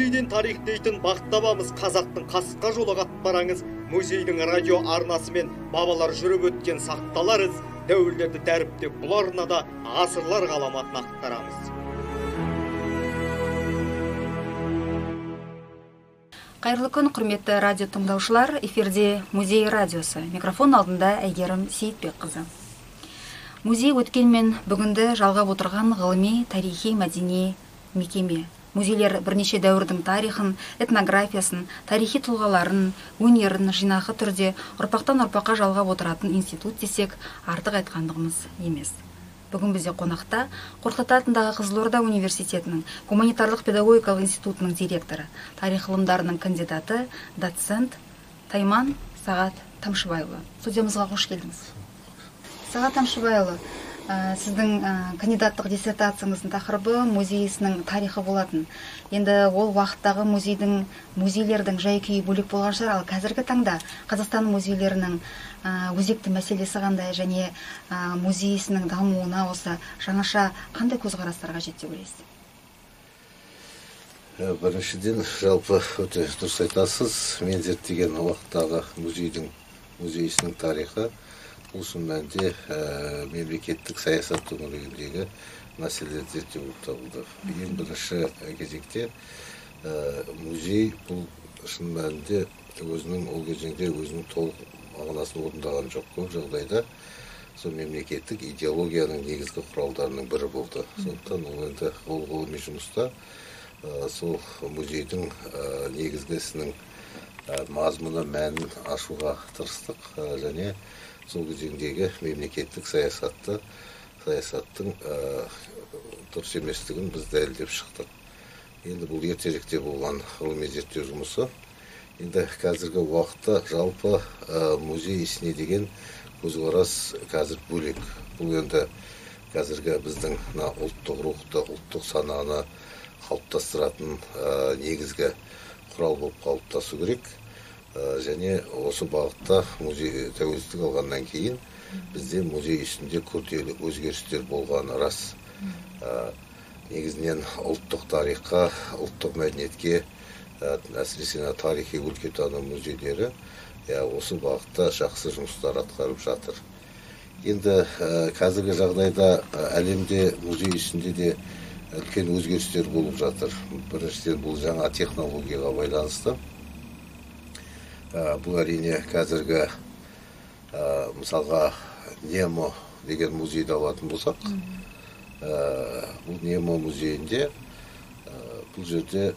музейден тарихтейтін бақтабамыз қазақтың қасқа жолы қатпараңыз музейдің радио арнасымен бабалар жүріп өткен сақталар із дәуірлерді дәріптеп бұл арнада ғасырлар ғаламатын ақтарамыз. Қайырлы күн құрметті радио тыңдаушылар. Эфирде музей радиосы. Микрофон алдында әйгерім сейітбекқызы. Музей өткен мен бүгінді жалғап отырған ғылыми тарихи мәдени мекеме. Музейлер бірнеше дәуірдің тарихын этнографиясын тарихи тұлғаларын өнерін жинақы түрде ұрпақтан ұрпаққа жалғап отыратын институт десек артық айтқандығымыз емес. Бүгін бізде қонақта қорқыт атындағы қызылорда университетінің гуманитарлық педагогикалық институтының директоры тарих ғылымдарының кандидаты доцент тайман сағат тамшыбайұлы. Студиямызға қош келдіңіз. Сағат тамшыбайұлы ә, сіздің ә, кандидаттық диссертацияңыздың тақырыбы музей ісінің тарихы болатын. Енді ол уақыттағы музейдің музейлердің жай күйі бөлек болған шығар. Ал қазіргі таңда қазақстан музейлерінің ә, өзекті мәселесі қандай және ә, музей ісінің дамуына осы жаңаша қандай көзқарастар қажет деп ойлайсыз біріншіден жалпы өте дұрыс айтасыз. Мен зерттеген уақыттағы музейдің музей ісінің тарихы ә, мемлекеттік саясат төңірегіндегі мәселелерді зерттеу болып табылды ең бірінші кезекте музей бұл шын мәнінде өзінің ол кезеңде өзінің толық мағынасын орындаған жоқ көп жағдайда сол мемлекеттік идеологияның негізгі құралдарының бірі болды сондықтан ол енді ол ғылыми жұмыста сол музейдің ә, негізгі ісінің мазмұны мәнін ашуға тырыстық және сол кезеңдегі мемлекеттік саясатты саясаттың ә, дұрыс еместігін біз дәлелдеп шықтық енді бұл ертеректе болған ғылыми зерттеу жұмысы енді қазіргі уақытта жалпы ә, музей ісіне деген көзқарас қазір бөлек бұл енді қазіргі біздің мына ұлттық рухты ұлттық сананы қалыптастыратын ә, негізгі құрал болып қалыптасу керек және осы бағытта музей тәуелсіздік алғаннан кейін бізде музей ішінде күрделі өзгерістер болғаны рас. Ә, негізінен ұлттық тарихқа ұлттық мәдениетке ә, әсіресе тарихи өлкетану музейлері ә, осы бағытта жақсы жұмыстар атқарып жатыр. Енді ә, қазіргі жағдайда әлемде музей ішінде де үлкен өзгерістер болып жатыр. Біріншіден бұл жаңа технологияға байланысты бұл әрине қазіргі ә, мысалға немо деген музейді алатын болсақ ә, бұл немо музейінде ә, бұл жерде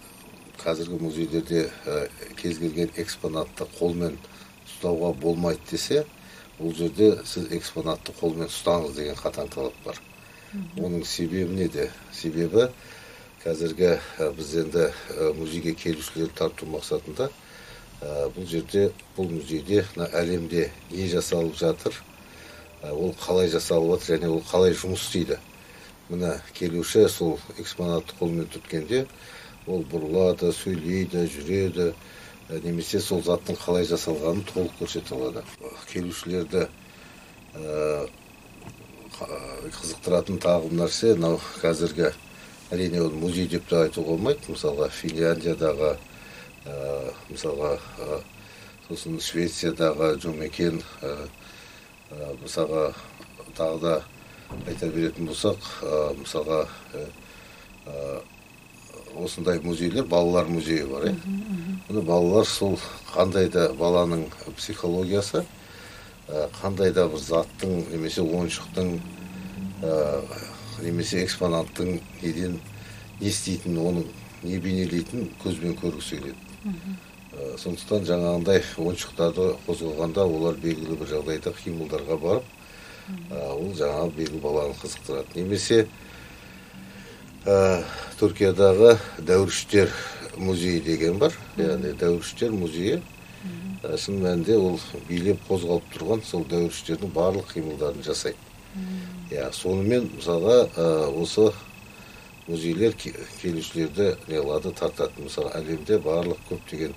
қазіргі музейлерде ә, кез келген экспонатты қолмен ұстауға болмайды десе бұл жерде сіз экспонатты қолмен ұстаңыз деген қатаң талап бар. Оның себебі неде? Себебі қазіргі біз енді музейге келушілерді тарту мақсатында Э, бұл жерде бұл музейде мына әлемде не жасалып жатыр? Э, ол қалай жасалып жатыр және ол қалай жұмыс істейді? Мына келуші сол экспонатты қолмен түрткенде ол бұрылады сөйлейді жүреді э, немесе сол заттың қалай жасалғанын толық көрсете алады. Келушілерді қызықтыратын тағы бір нәрсе мынау қазіргі әрине ол музей деп те айтуға болмайды. Мысалға финляндиядағы Э, мысалға э, сосын швециядағы жұмекен э, мысалға тағы да айта беретін болсақ мысалға осындай музейлер балалар музейі бар иә міне балалар сол қандай да баланың психологиясы қандай да бір заттың немесе ойыншықтың немесе экспонаттың неден не істейтінін оның не бейнелейтінін көзбен көргісі келеді. Э, сондықтан жаңағындай ойыншықтарды қозғалғанда олар белгілі бір жағдайда қимылдарға барып э, ол жаңағы белгілі баланы қызықтырады. Немесе ә, түркиядағы дәуіріштер музейі деген бар. Яғни дәуіріштер музейі. Ә, шын мәнінде ол билеп қозғалып тұрған сол дәуіріштердің барлық қимылдарын жасайды. Иә сонымен мысалға осы музейлер келушілерді не қылады тартады мысалы әлемде барлық көптеген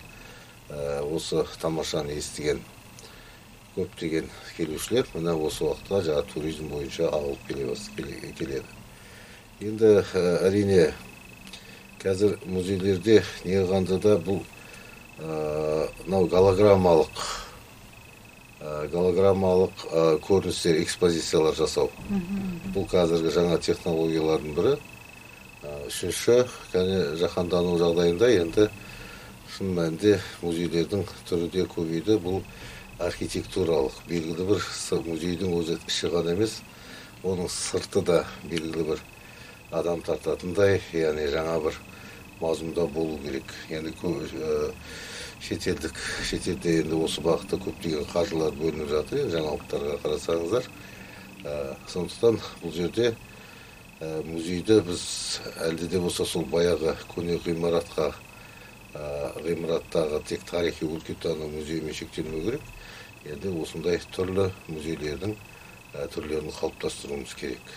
ә, осы тамашаны естіген көптеген келушілер мына осы уақытта жаңағы туризм бойынша ағылып келе келеді енді ә, әрине қазір музейлерде не қылғанда да бұл мынау голограммалық голограммалық көріністер экспозициялар жасау. Бұл қазіргі жаңа технологиялардың бірі үшінші кәне жаһандану жағдайында енді шын мәнінде музейлердің түрі де көбейді. Бұл архитектуралық белгілі бір музейдің өзі іші ғана емес оның сырты да белгілі бір адам тартатындай яғни жаңа бір мазмұнда болу керек. Енді шетелдік шетелде енді осы бағытта көптеген қаржылар бөлініп жатыр. Енді жаңалықтарға қарасаңыздар сондықтан бұл жерде музейді біз әлде де болса сол баяғы көне ғимаратқа ғимараттағы тек тарихи өлкетану музейімен шектелмеу керек. Енді осындай түрлі музейлердің түрлерін қалыптастыруымыз керек.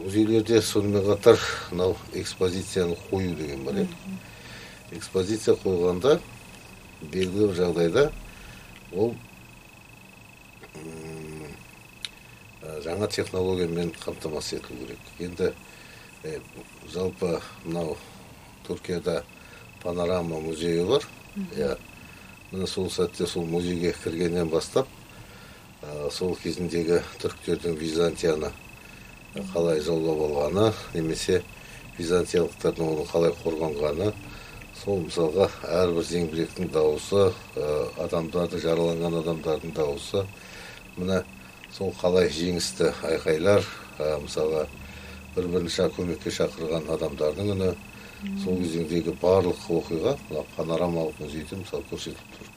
Музейлерде сонымен қатар мынау экспозицияны қою деген бар иә экспозиция қойғанда белгілі бір жағдайда ол жаңа технологиямен қамтамасыз етілу керек. Енді жалпы мынау түркияда панорама музейі бар. Иә. Міне сол сәтте сол музейге кіргеннен бастап сол кезіндегі түріктердің византияны қалай жаулап алғаны немесе византиялықтардың оны қалай қорғанғаны сол мысалға әрбір зеңбіректің дауысы адамдарды жараланған адамдардың дауысы. Міне сол қалай жеңісті айқайлар мысалға бір бірін көмекке шақырған адамдардың үні сол кезеңдегі барлық оқиға мына панорамалық музейде мысалы көрсетіліп тұр.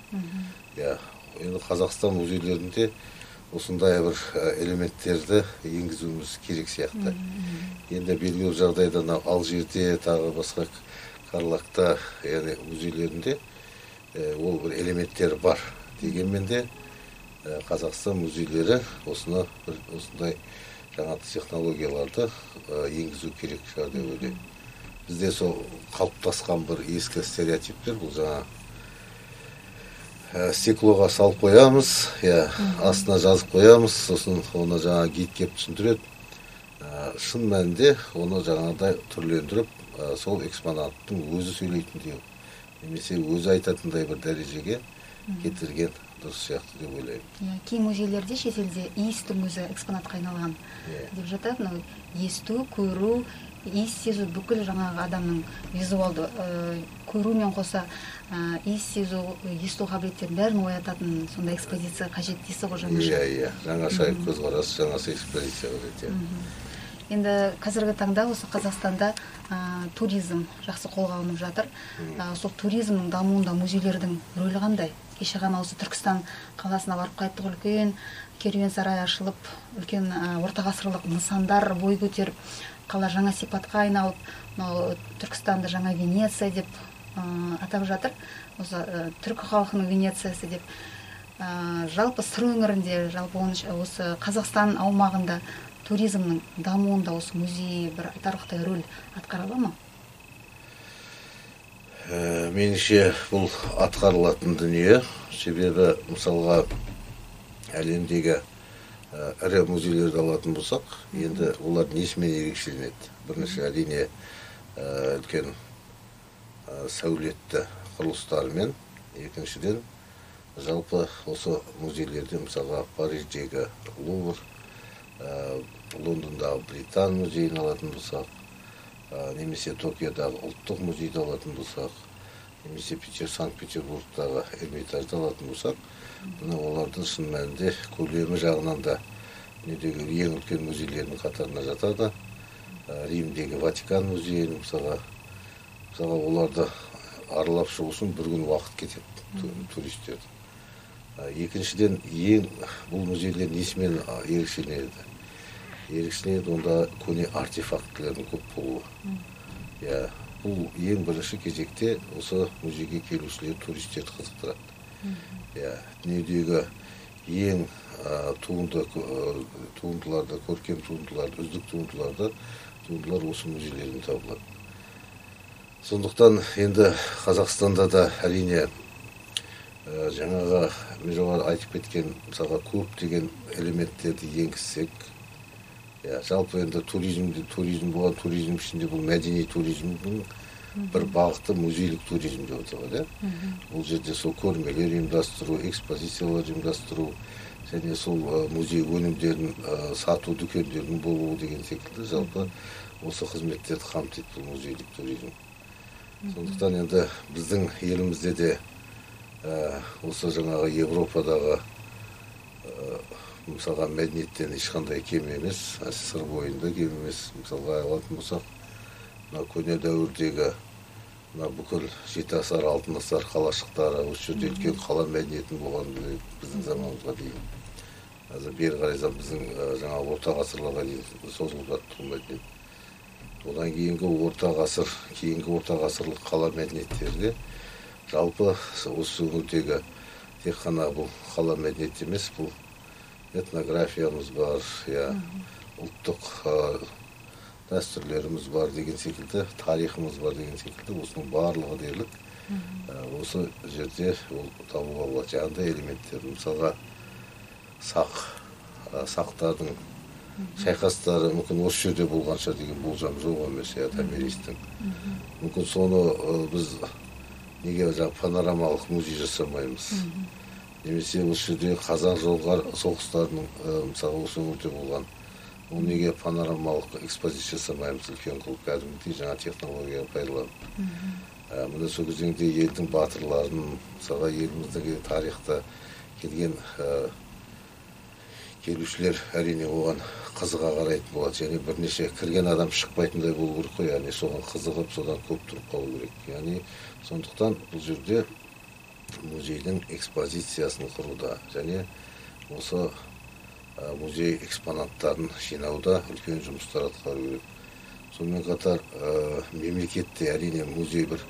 Иә енді қазақстан музейлерінде осындай бір элементтерді енгізуіміз керек сияқты. Енді белгілі бір жағдайда мына алжирде тағы басқа карлакта яғни музейлерінде ол бір элементтер бар дегенмен де қазақстан музейлері осыны бір осындай жаңа технологияларды енгізу керек шығар деп ойлаймын бізде сол қалыптасқан бір ескі стереотиптер бұл жаңа стеклоға салып қоямыз иә астына жазып қоямыз сосын оны жаңа гид келіп түсіндіреді. Шын мәнінде оны жаңағыдай түрлендіріп сол экспонаттың өзі сөйлейтіндей немесе өзі айтатындай бір дәрежеге кетірген дұрыс сияқты деп ойлаймын. Иә кей музейлерде шетелде иістің өзі экспонатқа айналған деп жатады. Мынау есту көру иіс сезу бүкіл жаңағы адамның визуалды көрумен қоса иіс сезу есту қабілеттерін бәрін оятатын сондай экспозиция қажет дейсіз ғой жаңаша иә иә. Жаңаша көзқарас жаңаша экспозиция қажет иә енді қазіргі таңда осы қазақстанда ә, туризм жақсы қолға алынып жатыр. Ә, сол туризмнің дамуында музейлердің рөлі қандай? Кеше ғана осы түркістан қаласына барып қайттық үлкен керуен сарай ашылып үлкен ә, орта ғасырлық нысандар бой көтеріп қала жаңа сипатқа айналып мынау түркістанды жаңа венеция деп атап жатыр. Осы түркі халқының венециясы деп жалпы сыр өңірінде жалпы осы қазақстан аумағында туризмнің дамуында осы музей бір айтарлықтай рөл атқара ала ма? Ә, меніңше бұл атқарылатын дүние. Себебі мысалға әлемдегі ә, ірі музейлерді алатын болсақ енді олар несімен ерекшеленеді. Бірінші әрине ә, үлкен ә, сәулетті құрылыстарымен екіншіден жалпы осы музейлерде мысалға париждегі лувр лондондағы британ музейін алатын болсақ немесе токиодағы ұлттық музейді алатын болсақ немесе санкт петербургтағы эрмитажды алатын болсақ мына олардың шын мәнінде көлемі жағынан да дүниедегі ең үлкен музейлердің қатарына жатады. Римдегі ватикан музейін мысалға мысалға оларды аралап шығу үшін бір күн уақыт кетеді туристердің. Екіншіден ең бұл музейлер несімен ерекшеленеді? Ерекшеленеді онда көне артефактілердің көп болуы иә бұл ең бірінші кезекте осы музейге келушілер туристерді қызықтырады. Иә дүниедегі ең туынды туындыларды көркем туындыларды үздік туындыларды туындылар осы музейлерден табылады. Сондықтан енді қазақстанда да әрине жаңағы мен жоғары айтып кеткен мысалға көптеген элементтерді енгізсек иә жалпы енді туризмде туризм болған туризм ішінде бұл мәдени туризмнің бір бағыты музейлік туризм деп аталады иә бұл жерде сол көрмелер ұйымдастыру экспозициялар ұйымдастыру және сол музей өнімдерін сату дүкендерінің болуы деген секілді жалпы осы қызметтерді қамтиды бұл музейлік туризм. Сондықтан енді біздің елімізде де осы жаңағы европадағы мысалға мәдениеттен ешқандай кем емес сыр бойында кем емес. Мысалға алатын болсақ мына көне дәуірдегі мына бүкіл жетіасар алтынасар қалашықтары осы жерде үлкен қала мәдениетін болған біздің заманымызға дейін. Қазір бері қарай біздің жаңағы орта ғасырларға дейін созылып жатты бұл мәдениет. Одан кейінгі орта ғасыр кейінгі орта ғасырлық қала мәдениеттерде жалпы осы өңірдегі тек қана бұл қала мәдениеті емес бұл этнографиямыз бар иә ұлттық дәстүрлеріміз бар деген секілді тарихымыз бар деген секілді осының барлығы дерлік осы жерде ол табуға болады жаңағыдай элементтер мысалға сақ сақтардың шайқастары мүмкін осы жерде болған шығар деген болжам жоқ емес иә томиристің мүмкін соны біз неге жаңағы панорамалық музей жасамаймыз немесе осы жерде қазақ жоңғар соғыстарының мысалы осы өңірде болған ол неге панорамалық экспозиция жасамаймыз үлкен қылып кәдімгідей жаңа технология пайдаланып. Міне сол кезеңде елдің батырларын мысалға еліміздегі тарихта келген келушілер әрине оған қызыға қарайтын болады. Және бірнеше кірген адам шықпайтындай болу керек қой. Яғни соған қызығып содан көп тұрып қалу керек. Яғни сондықтан бұл жерде музейдің экспозициясын құруда және осы музей экспонаттарын жинауда үлкен жұмыстар атқару керек. Сонымен қатар мемлекетте әрине музей бір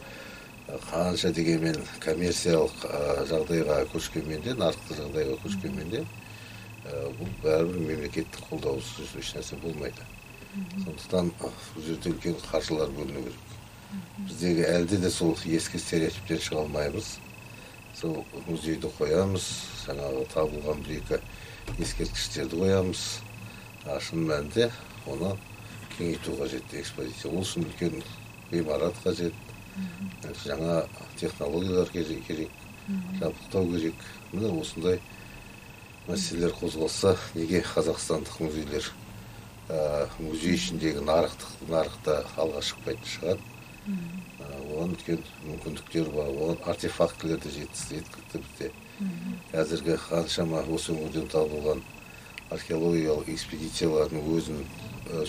қанша дегенмен коммерциялық жағдайға көшкенмен де нарықтық жағдайға көшкенмен де бұл бәрібір мемлекеттік қолдаусыз ешнәрсе болмайды. Сондықтан бұл жерде үлкен қаржылар бөліну керек. Біздегі әлде де сол ескі стереотиптен шыға алмаймыз. Сол музейді қоямыз жаңағы табылған бір екі ескерткіштерді қоямыз шын мәнінде оны кеңейту қажет экспозиция ол үшін үлкен ғимарат қажет жаңа технологиялар керек жабдықтау керек міне осындай мәселелер қозғалса неге қазақстандық музейлер музей ішіндегі нарықтық нарықта алға шықпайтын шығар оған үлкен мүмкіндіктер бар оған артефактілер де жеткілікті бізде қазіргі қаншама осы өңірден табылған археологиялық экспедициялардың өзін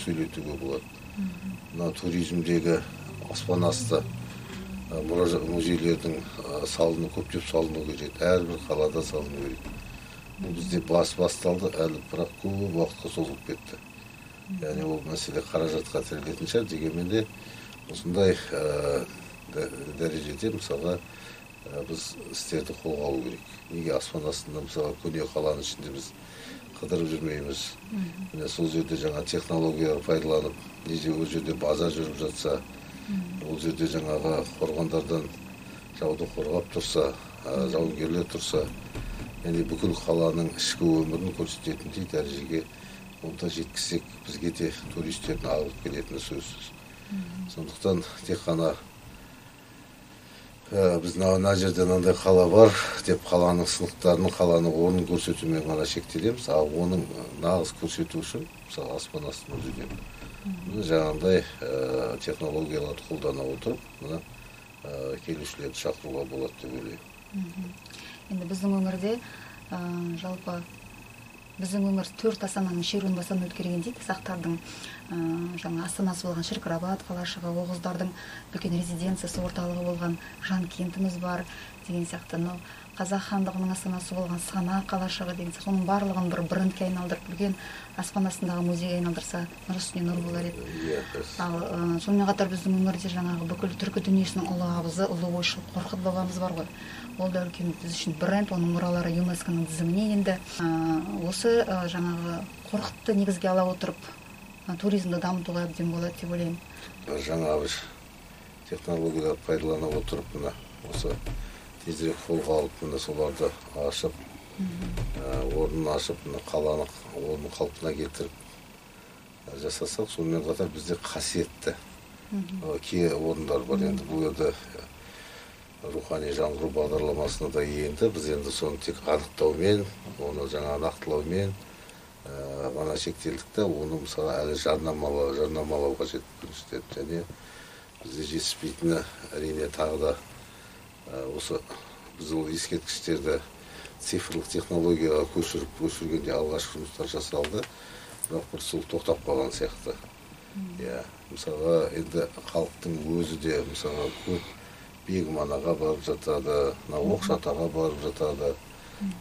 сөйлетуге болады мына туризмдегі аспан асты музейлердің салыну көптеп салыну керек әрбір қалада салыну керек. Бұл бізде бас басталды әлі бірақ көп уақытқа созылып кетті. Яғни ол мәселе қаражатқа тірелетін шығар дегенмен де осындай дәрежеде мысалға біз істерді қолға алу керек. Неге аспан астында мысалға көне қаланың ішінде біз қыдырып жүрмейміз. Міне сол жерде жаңа технологиялар пайдаланып неде ол жерде базар жүріп жатса ол жерде жаңағы қорғандардан жауды қорғап тұрса жауынгерлер тұрса яғни бүкіл қаланың ішкі өмірін көрсететіндей дәрежеге онда жеткізсек бізге де туристердің ағылып келетіні сөзсіз. Сондықтан тек қана біз мына жерде мынандай қала бар деп қаланың сынықтарын қаланың орнын көрсетумен ғана шектелеміз. Ал оның нағыз көрсету үшін мысалы аспан асты музейден жаңағындай технологияларды қолдана отырып мына келушілерді шақыруға болады деп ойлаймын. Енді біздің өңірде ә, жалпы біздің өңір төрт астананың шеруін бастан өткерген дейді сақтардың ә, жаңа астанасы болған шіркірабад қалашығы оғыздардың үлкен резиденциясы орталығы болған жанкентіміз бар деген сияқты. Мынау қазақ хандығының астанасы болған сана қалашығы деген соның барлығын бір брендке айналдырып үлкен аспан астындағы музейге айналдырса нұр үстіне нұр болар еді. Иә ал сонымен қатар біздің өңірде жаңағы бүкіл түркі дүниесінің ұлы абызы ұлы ойшыл қорқыт бабамыз бар ғой. Ол да үлкен біз үшін бренд оның мұралары юнеско ның тізіміне енді осы жаңағы қорқытты негізге ала отырып туризмді дамытуға әбден болады деп ойлаймын. Жаңа технологияларды пайдалана отырып мына осы тезірек қолға алып міне соларды ашып орнын ашып мына қаланы орнын қалпына келтіріп жасасақ сонымен қатар бізде қасиетті кие орындар бар енді бұл енді рухани жаңғыру бағдарламасына да енді біз енді соны тек анықтаумен оны жаңа нақтылаумен ә, ғана шектелдік та оны мысалы әлі жарнамалау жарнамалау қажет біріншіден және бізде жетіспейтіні әрине тағы да осы біз ол ескерткіштерді цифрлық технологияға көшіріп көшіргенде алғашқы жұмыстар жасалды. Бірақ бір сол тоқтап қалған сияқты. Иә мысалға енді халықтың өзі де мысалға көп бегіманаға барып жатады мына оқшатаға барып жатады.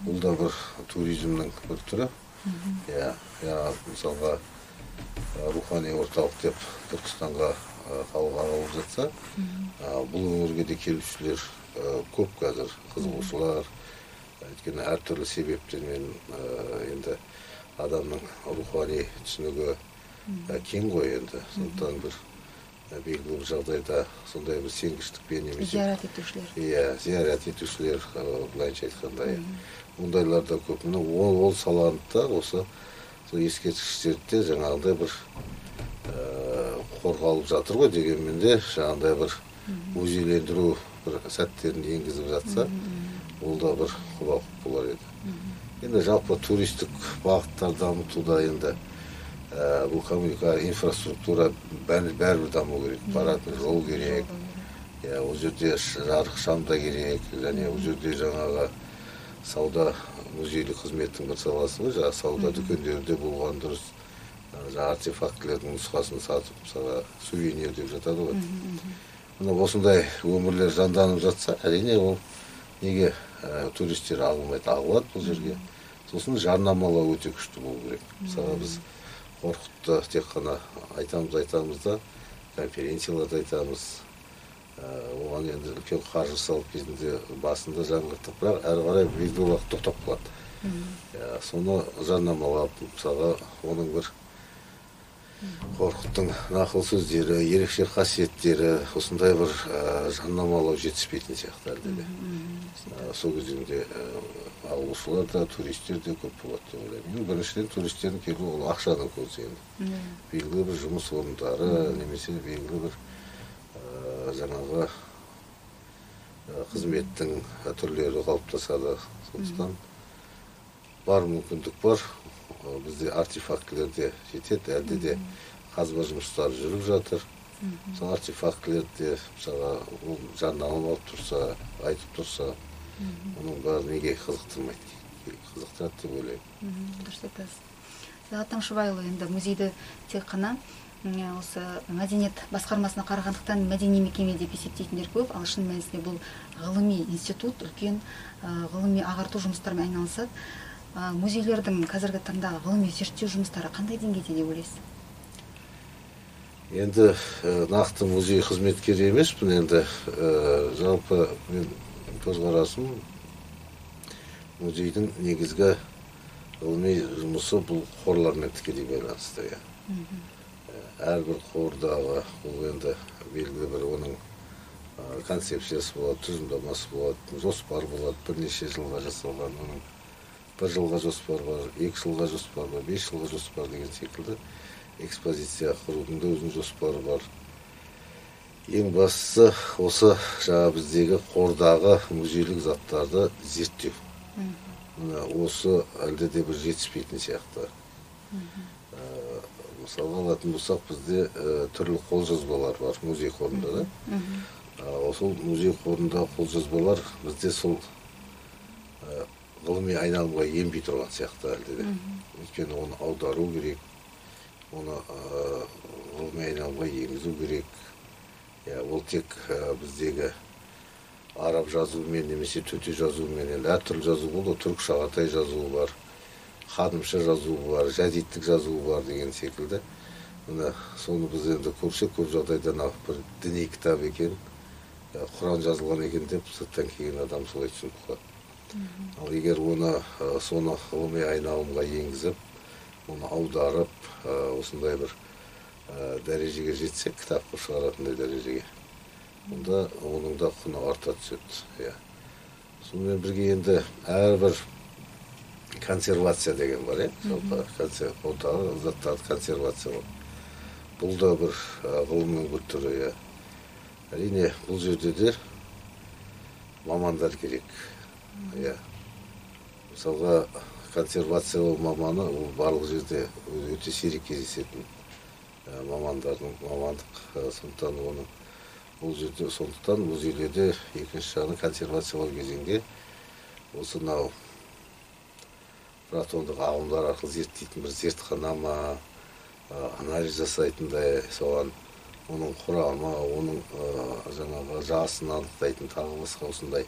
Бұл да бір туризмнің бір түрі. Иә иә мысалға ә, рухани орталық деп түркістанға ә, халық ағылып жатса ә, бұл өңірге де келушілер ә, көп қазір қызығушылар өйткені әртүрлі себептермен енді адамның рухани түсінігі кең ғой енді сондықтан бір белгілі бір жағдайда сондай бір сенгіштікпен немесе зиярат етушілер иә зиярат етушілер былайынша айтқанда иә ондайлар да көп міне ол, ол саланы да осы сол ескерткіштерді де жаңағыдай бір ә, қорғалып жатыр ғой дегенмен де жаңағыдай бір музейлендіру бір сәттерін енгізіп жатса ол да бір құба құп болар еді. Енді жалпы туристік бағыттар дамытуда енді ә, бұл коммуника инфраструктура бәрі бәрібір даму керек баратын жол керек. Иә ол жерде жарық шам да керек. Және ол жерде жаңағы сауда музейлік қызметтің бір саласы ғой жаңағы сауда дүкендері де болған дұрыс. Жаңағы артефактілердің нұсқасын сатып мысалға сувенир деп жатады ғой. Міне осындай өмірлер жанданып жатса әрине ол неге ә, туристер ағылмайды ағылады бұл жерге? Сосын жарнамалау өте күшті болу керек. Мысалға біз қорқытты тек қана айтамыз айтамыз да конференцияларда айтамыз. Ә, оған енді үлкен қаржы салып кезінде басында жаңғырттық бірақ әрі қарай белгілі уақыт тоқтап қалады. Соны жарнамалап мысалға оның бір қорқыттың нақыл сөздері ерекше қасиеттері осындай бір ә, жарнамалау жетіспейтін сияқты әлде де сол кезеңде ә, алушылар да туристер де көп болады деп ойлаймын. Енді біріншіден туристердің келуі ол ақшаның көзі енді. Белгілі бір жұмыс орындары немесе белгілі бір ә, жаңағы ә, қызметтің түрлері қалыптасады. Сондықтан бар мүмкіндік бар Бізде артефактілер де жетеді әлде де қазба жұмыстары жүріп жатыр. Сол артефактілерді мысалға ол жарнамалап тұрса айтып тұрса оның бәрі неге қызықтырмайды? Қызықтырады деп ойлаймын. Дұрыс айтасыз. Сағат таңшыбайұлы енді музейді тек қана осы мәдениет басқармасына қарағандықтан мәдени мекеме деп есептейтіндер көп. Ал шын мәнісінде бұл ғылыми институт үлкен ғылыми ағарту жұмыстарымен айналысады. Музейлердің қазіргі таңда ғылыми зерттеу жұмыстары қандай деңгейде деп ойлайсыз? Енді ә, нақты музей қызметкері емеспін. Енді ә, жалпы мен көзқарасым музейдің негізгі ғылыми жұмысы бұл қорлармен тікелей байланысты иә. Ә, әрбір қордағы ол енді белгілі бір оның концепциясы болады тұжырымдамасы болады жоспар болады бірнеше жылға жасалған оның. Бір жылға жоспар бар екі жылға жоспар бар бес жылға жоспар деген секілді экспозиция құрудың да өзінің жоспары бар ең бастысы осы жаңа біздегі қордағы музейлік заттарды зерттеу міне осы әлде де бір жетіспейтін сияқты Ә, мысалға алатын болсақ бізде ә, түрлі қолжазбалар бар музей қорында да Ә, сол музей қорында қолжазбалар бізде сол ғылыми айналымға енбей тұрған сияқты әлде де. Өйткені оны аудару керек оны ғылыми айналымға енгізу керек. Иә ол тек біздегі араб жазуымен немесе төте жазуымен енді әртүрлі жазу болды ғой. Түрік шағатай жазуы бар ханымша жазуы бар жәдиттік жазуы бар деген секілді. Міне соны біз енді көрсек көп жағдайда мынау бір діни кітап екен. Ә, құран жазылған екен деп сырттан келген адам солай түсініп қалады. Ал егер оны ә, соны ғылыми айналымға енгізіп оны аударып ә, осындай бір ә, дәрежеге жетсек кітап қылып шығаратындай дәрежеге онда оның да құны арта түседі иә. Сонымен бірге енді әрбір консервация деген бар иә. Жалпы заттарды консервациялау бұл да бір ғылымның бір түрі иә. Әрине бұл жерде де мамандар керек. Иә. Мысалға консервациялау маманы ол барлық жерде өте сирек кездесетін мамандардың мамандық сондықтан оның бұл жерде сондықтан музейлерде екінші жағынан консервациялау кезеңде осы мынау протондық ағымдар арқылы зерттейтін бір зертхана ма анализ жасайтындай соған оның құрамы оның жаңағы жасын анықтайтын тағы басқа осындай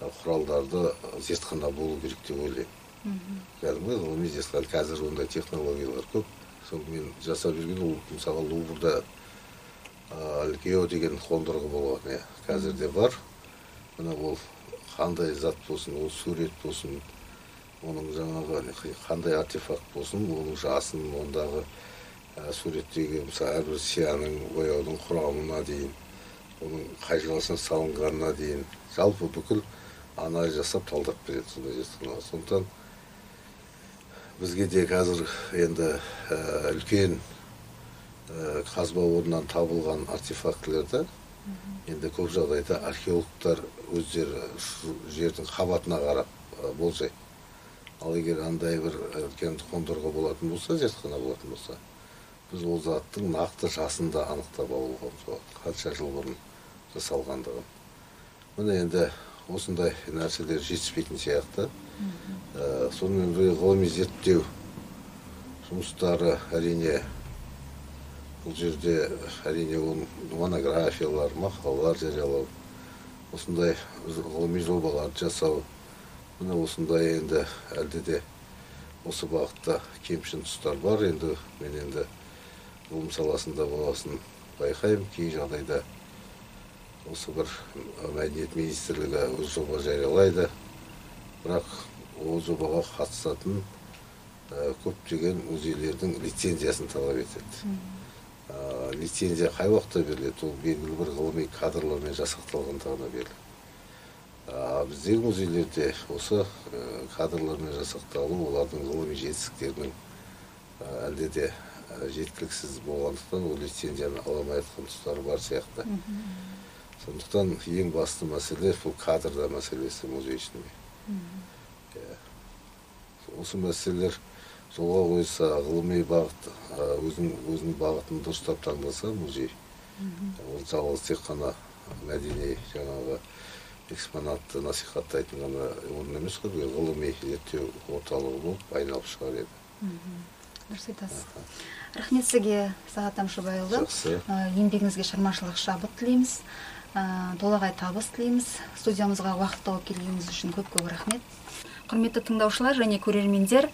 құралдарды зертхана болу керек деп ойлаймын. Кәдімгі ғылыми зертхана қазір ондай технологиялар көп. Сол мен жасап жүрген ол мысалы луврда гео деген қондырғы болған иә. Қазір де бар. Мына ол қандай зат болсын ол сурет болсын оның жаңағы қандай артефакт болсын оның жасын ондағы суреттегі мысалы әрбір сияның бояудың құрамына дейін оның қай салынғанына дейін. Жалпы бүкіл анализ жасап талдап береді сондай зертханалар сондықтан бізге де қазір енді үлкен қазба орнынан табылған артефактілерді енді көп жағдайда археологтар өздері жердің қабатына қарап болжайды. Ал егер андай бір үлкен қондырғы болатын болса зертхана болатын болса біз ол заттың нақты жасын да анықтап алуға болады қанша жыл бұрын жасалғандығын. Міне енді осындай нәрселер жетіспейтін сияқты. Ә, сонымен бірге ғылыми зерттеу жұмыстары әрине бұл жерде әрине ол монографиялар мақалалар жариялау осындай ғылыми жобаларды жасау міне осындай енді әлде де осы бағытта кемшін тұстар бар. Енді мен енді ғылым саласында болғасын байқаймын. Кей жағдайда осы бір мәдениет министрлігі өз жоба жариялайды. Бірақ ол жобаға қатысатын көптеген музейлердің лицензиясын талап етеді. Ә, лицензия қай уақытта беріледі? Ол белгілі бір ғылыми кадрлармен жасақталғанда ғана беріледі біздегі музейлерде осы кадрлармен жасақталу олардың ғылыми жетістіктерінің әлде де жеткіліксіз болғандықтан ол лицензияны ала алмай жатқан тұстары бар сияқты. Сондықтан ең басты мәселе бұл кадрда мәселесі музей ішінде. Осы мәселелер жолға қойса ғылыми бағыт өзінің өзінің бағытын дұрыстап таңдаса музей ол жалғыз тек қана мәдени жаңағы экспонатты насихаттайтын ғана орын емес қой ғылыми зерттеу орталығы болып айналып шығар еді. Дұрыс айтасыз. Рахмет сізге сағат тамшыбайұлы. Жақсы. Еңбегіңізге шығармашылық шабыт тілейміз. Толағай табыс тілейміз. Студиямызға уақыт тауып келгеніңіз үшін көп көп рахмет. Құрметті тыңдаушылар және көрермендер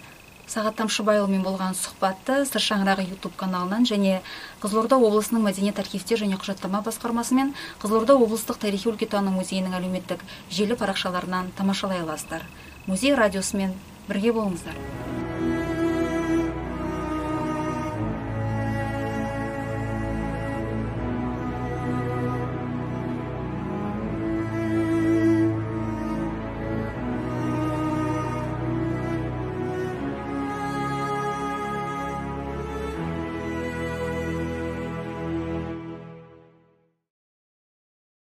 сағат тамшыбайұлымен болған сұхбатты сыр шаңырағы ютуб каналынан және қызылорда облысының мәдениет архивтер және құжаттама басқармасы мен қызылорда облыстық тарихи өлкетану музейінің әлеуметтік желі парақшаларынан тамашалай аласыздар. Музей радиосымен бірге болыңыздар.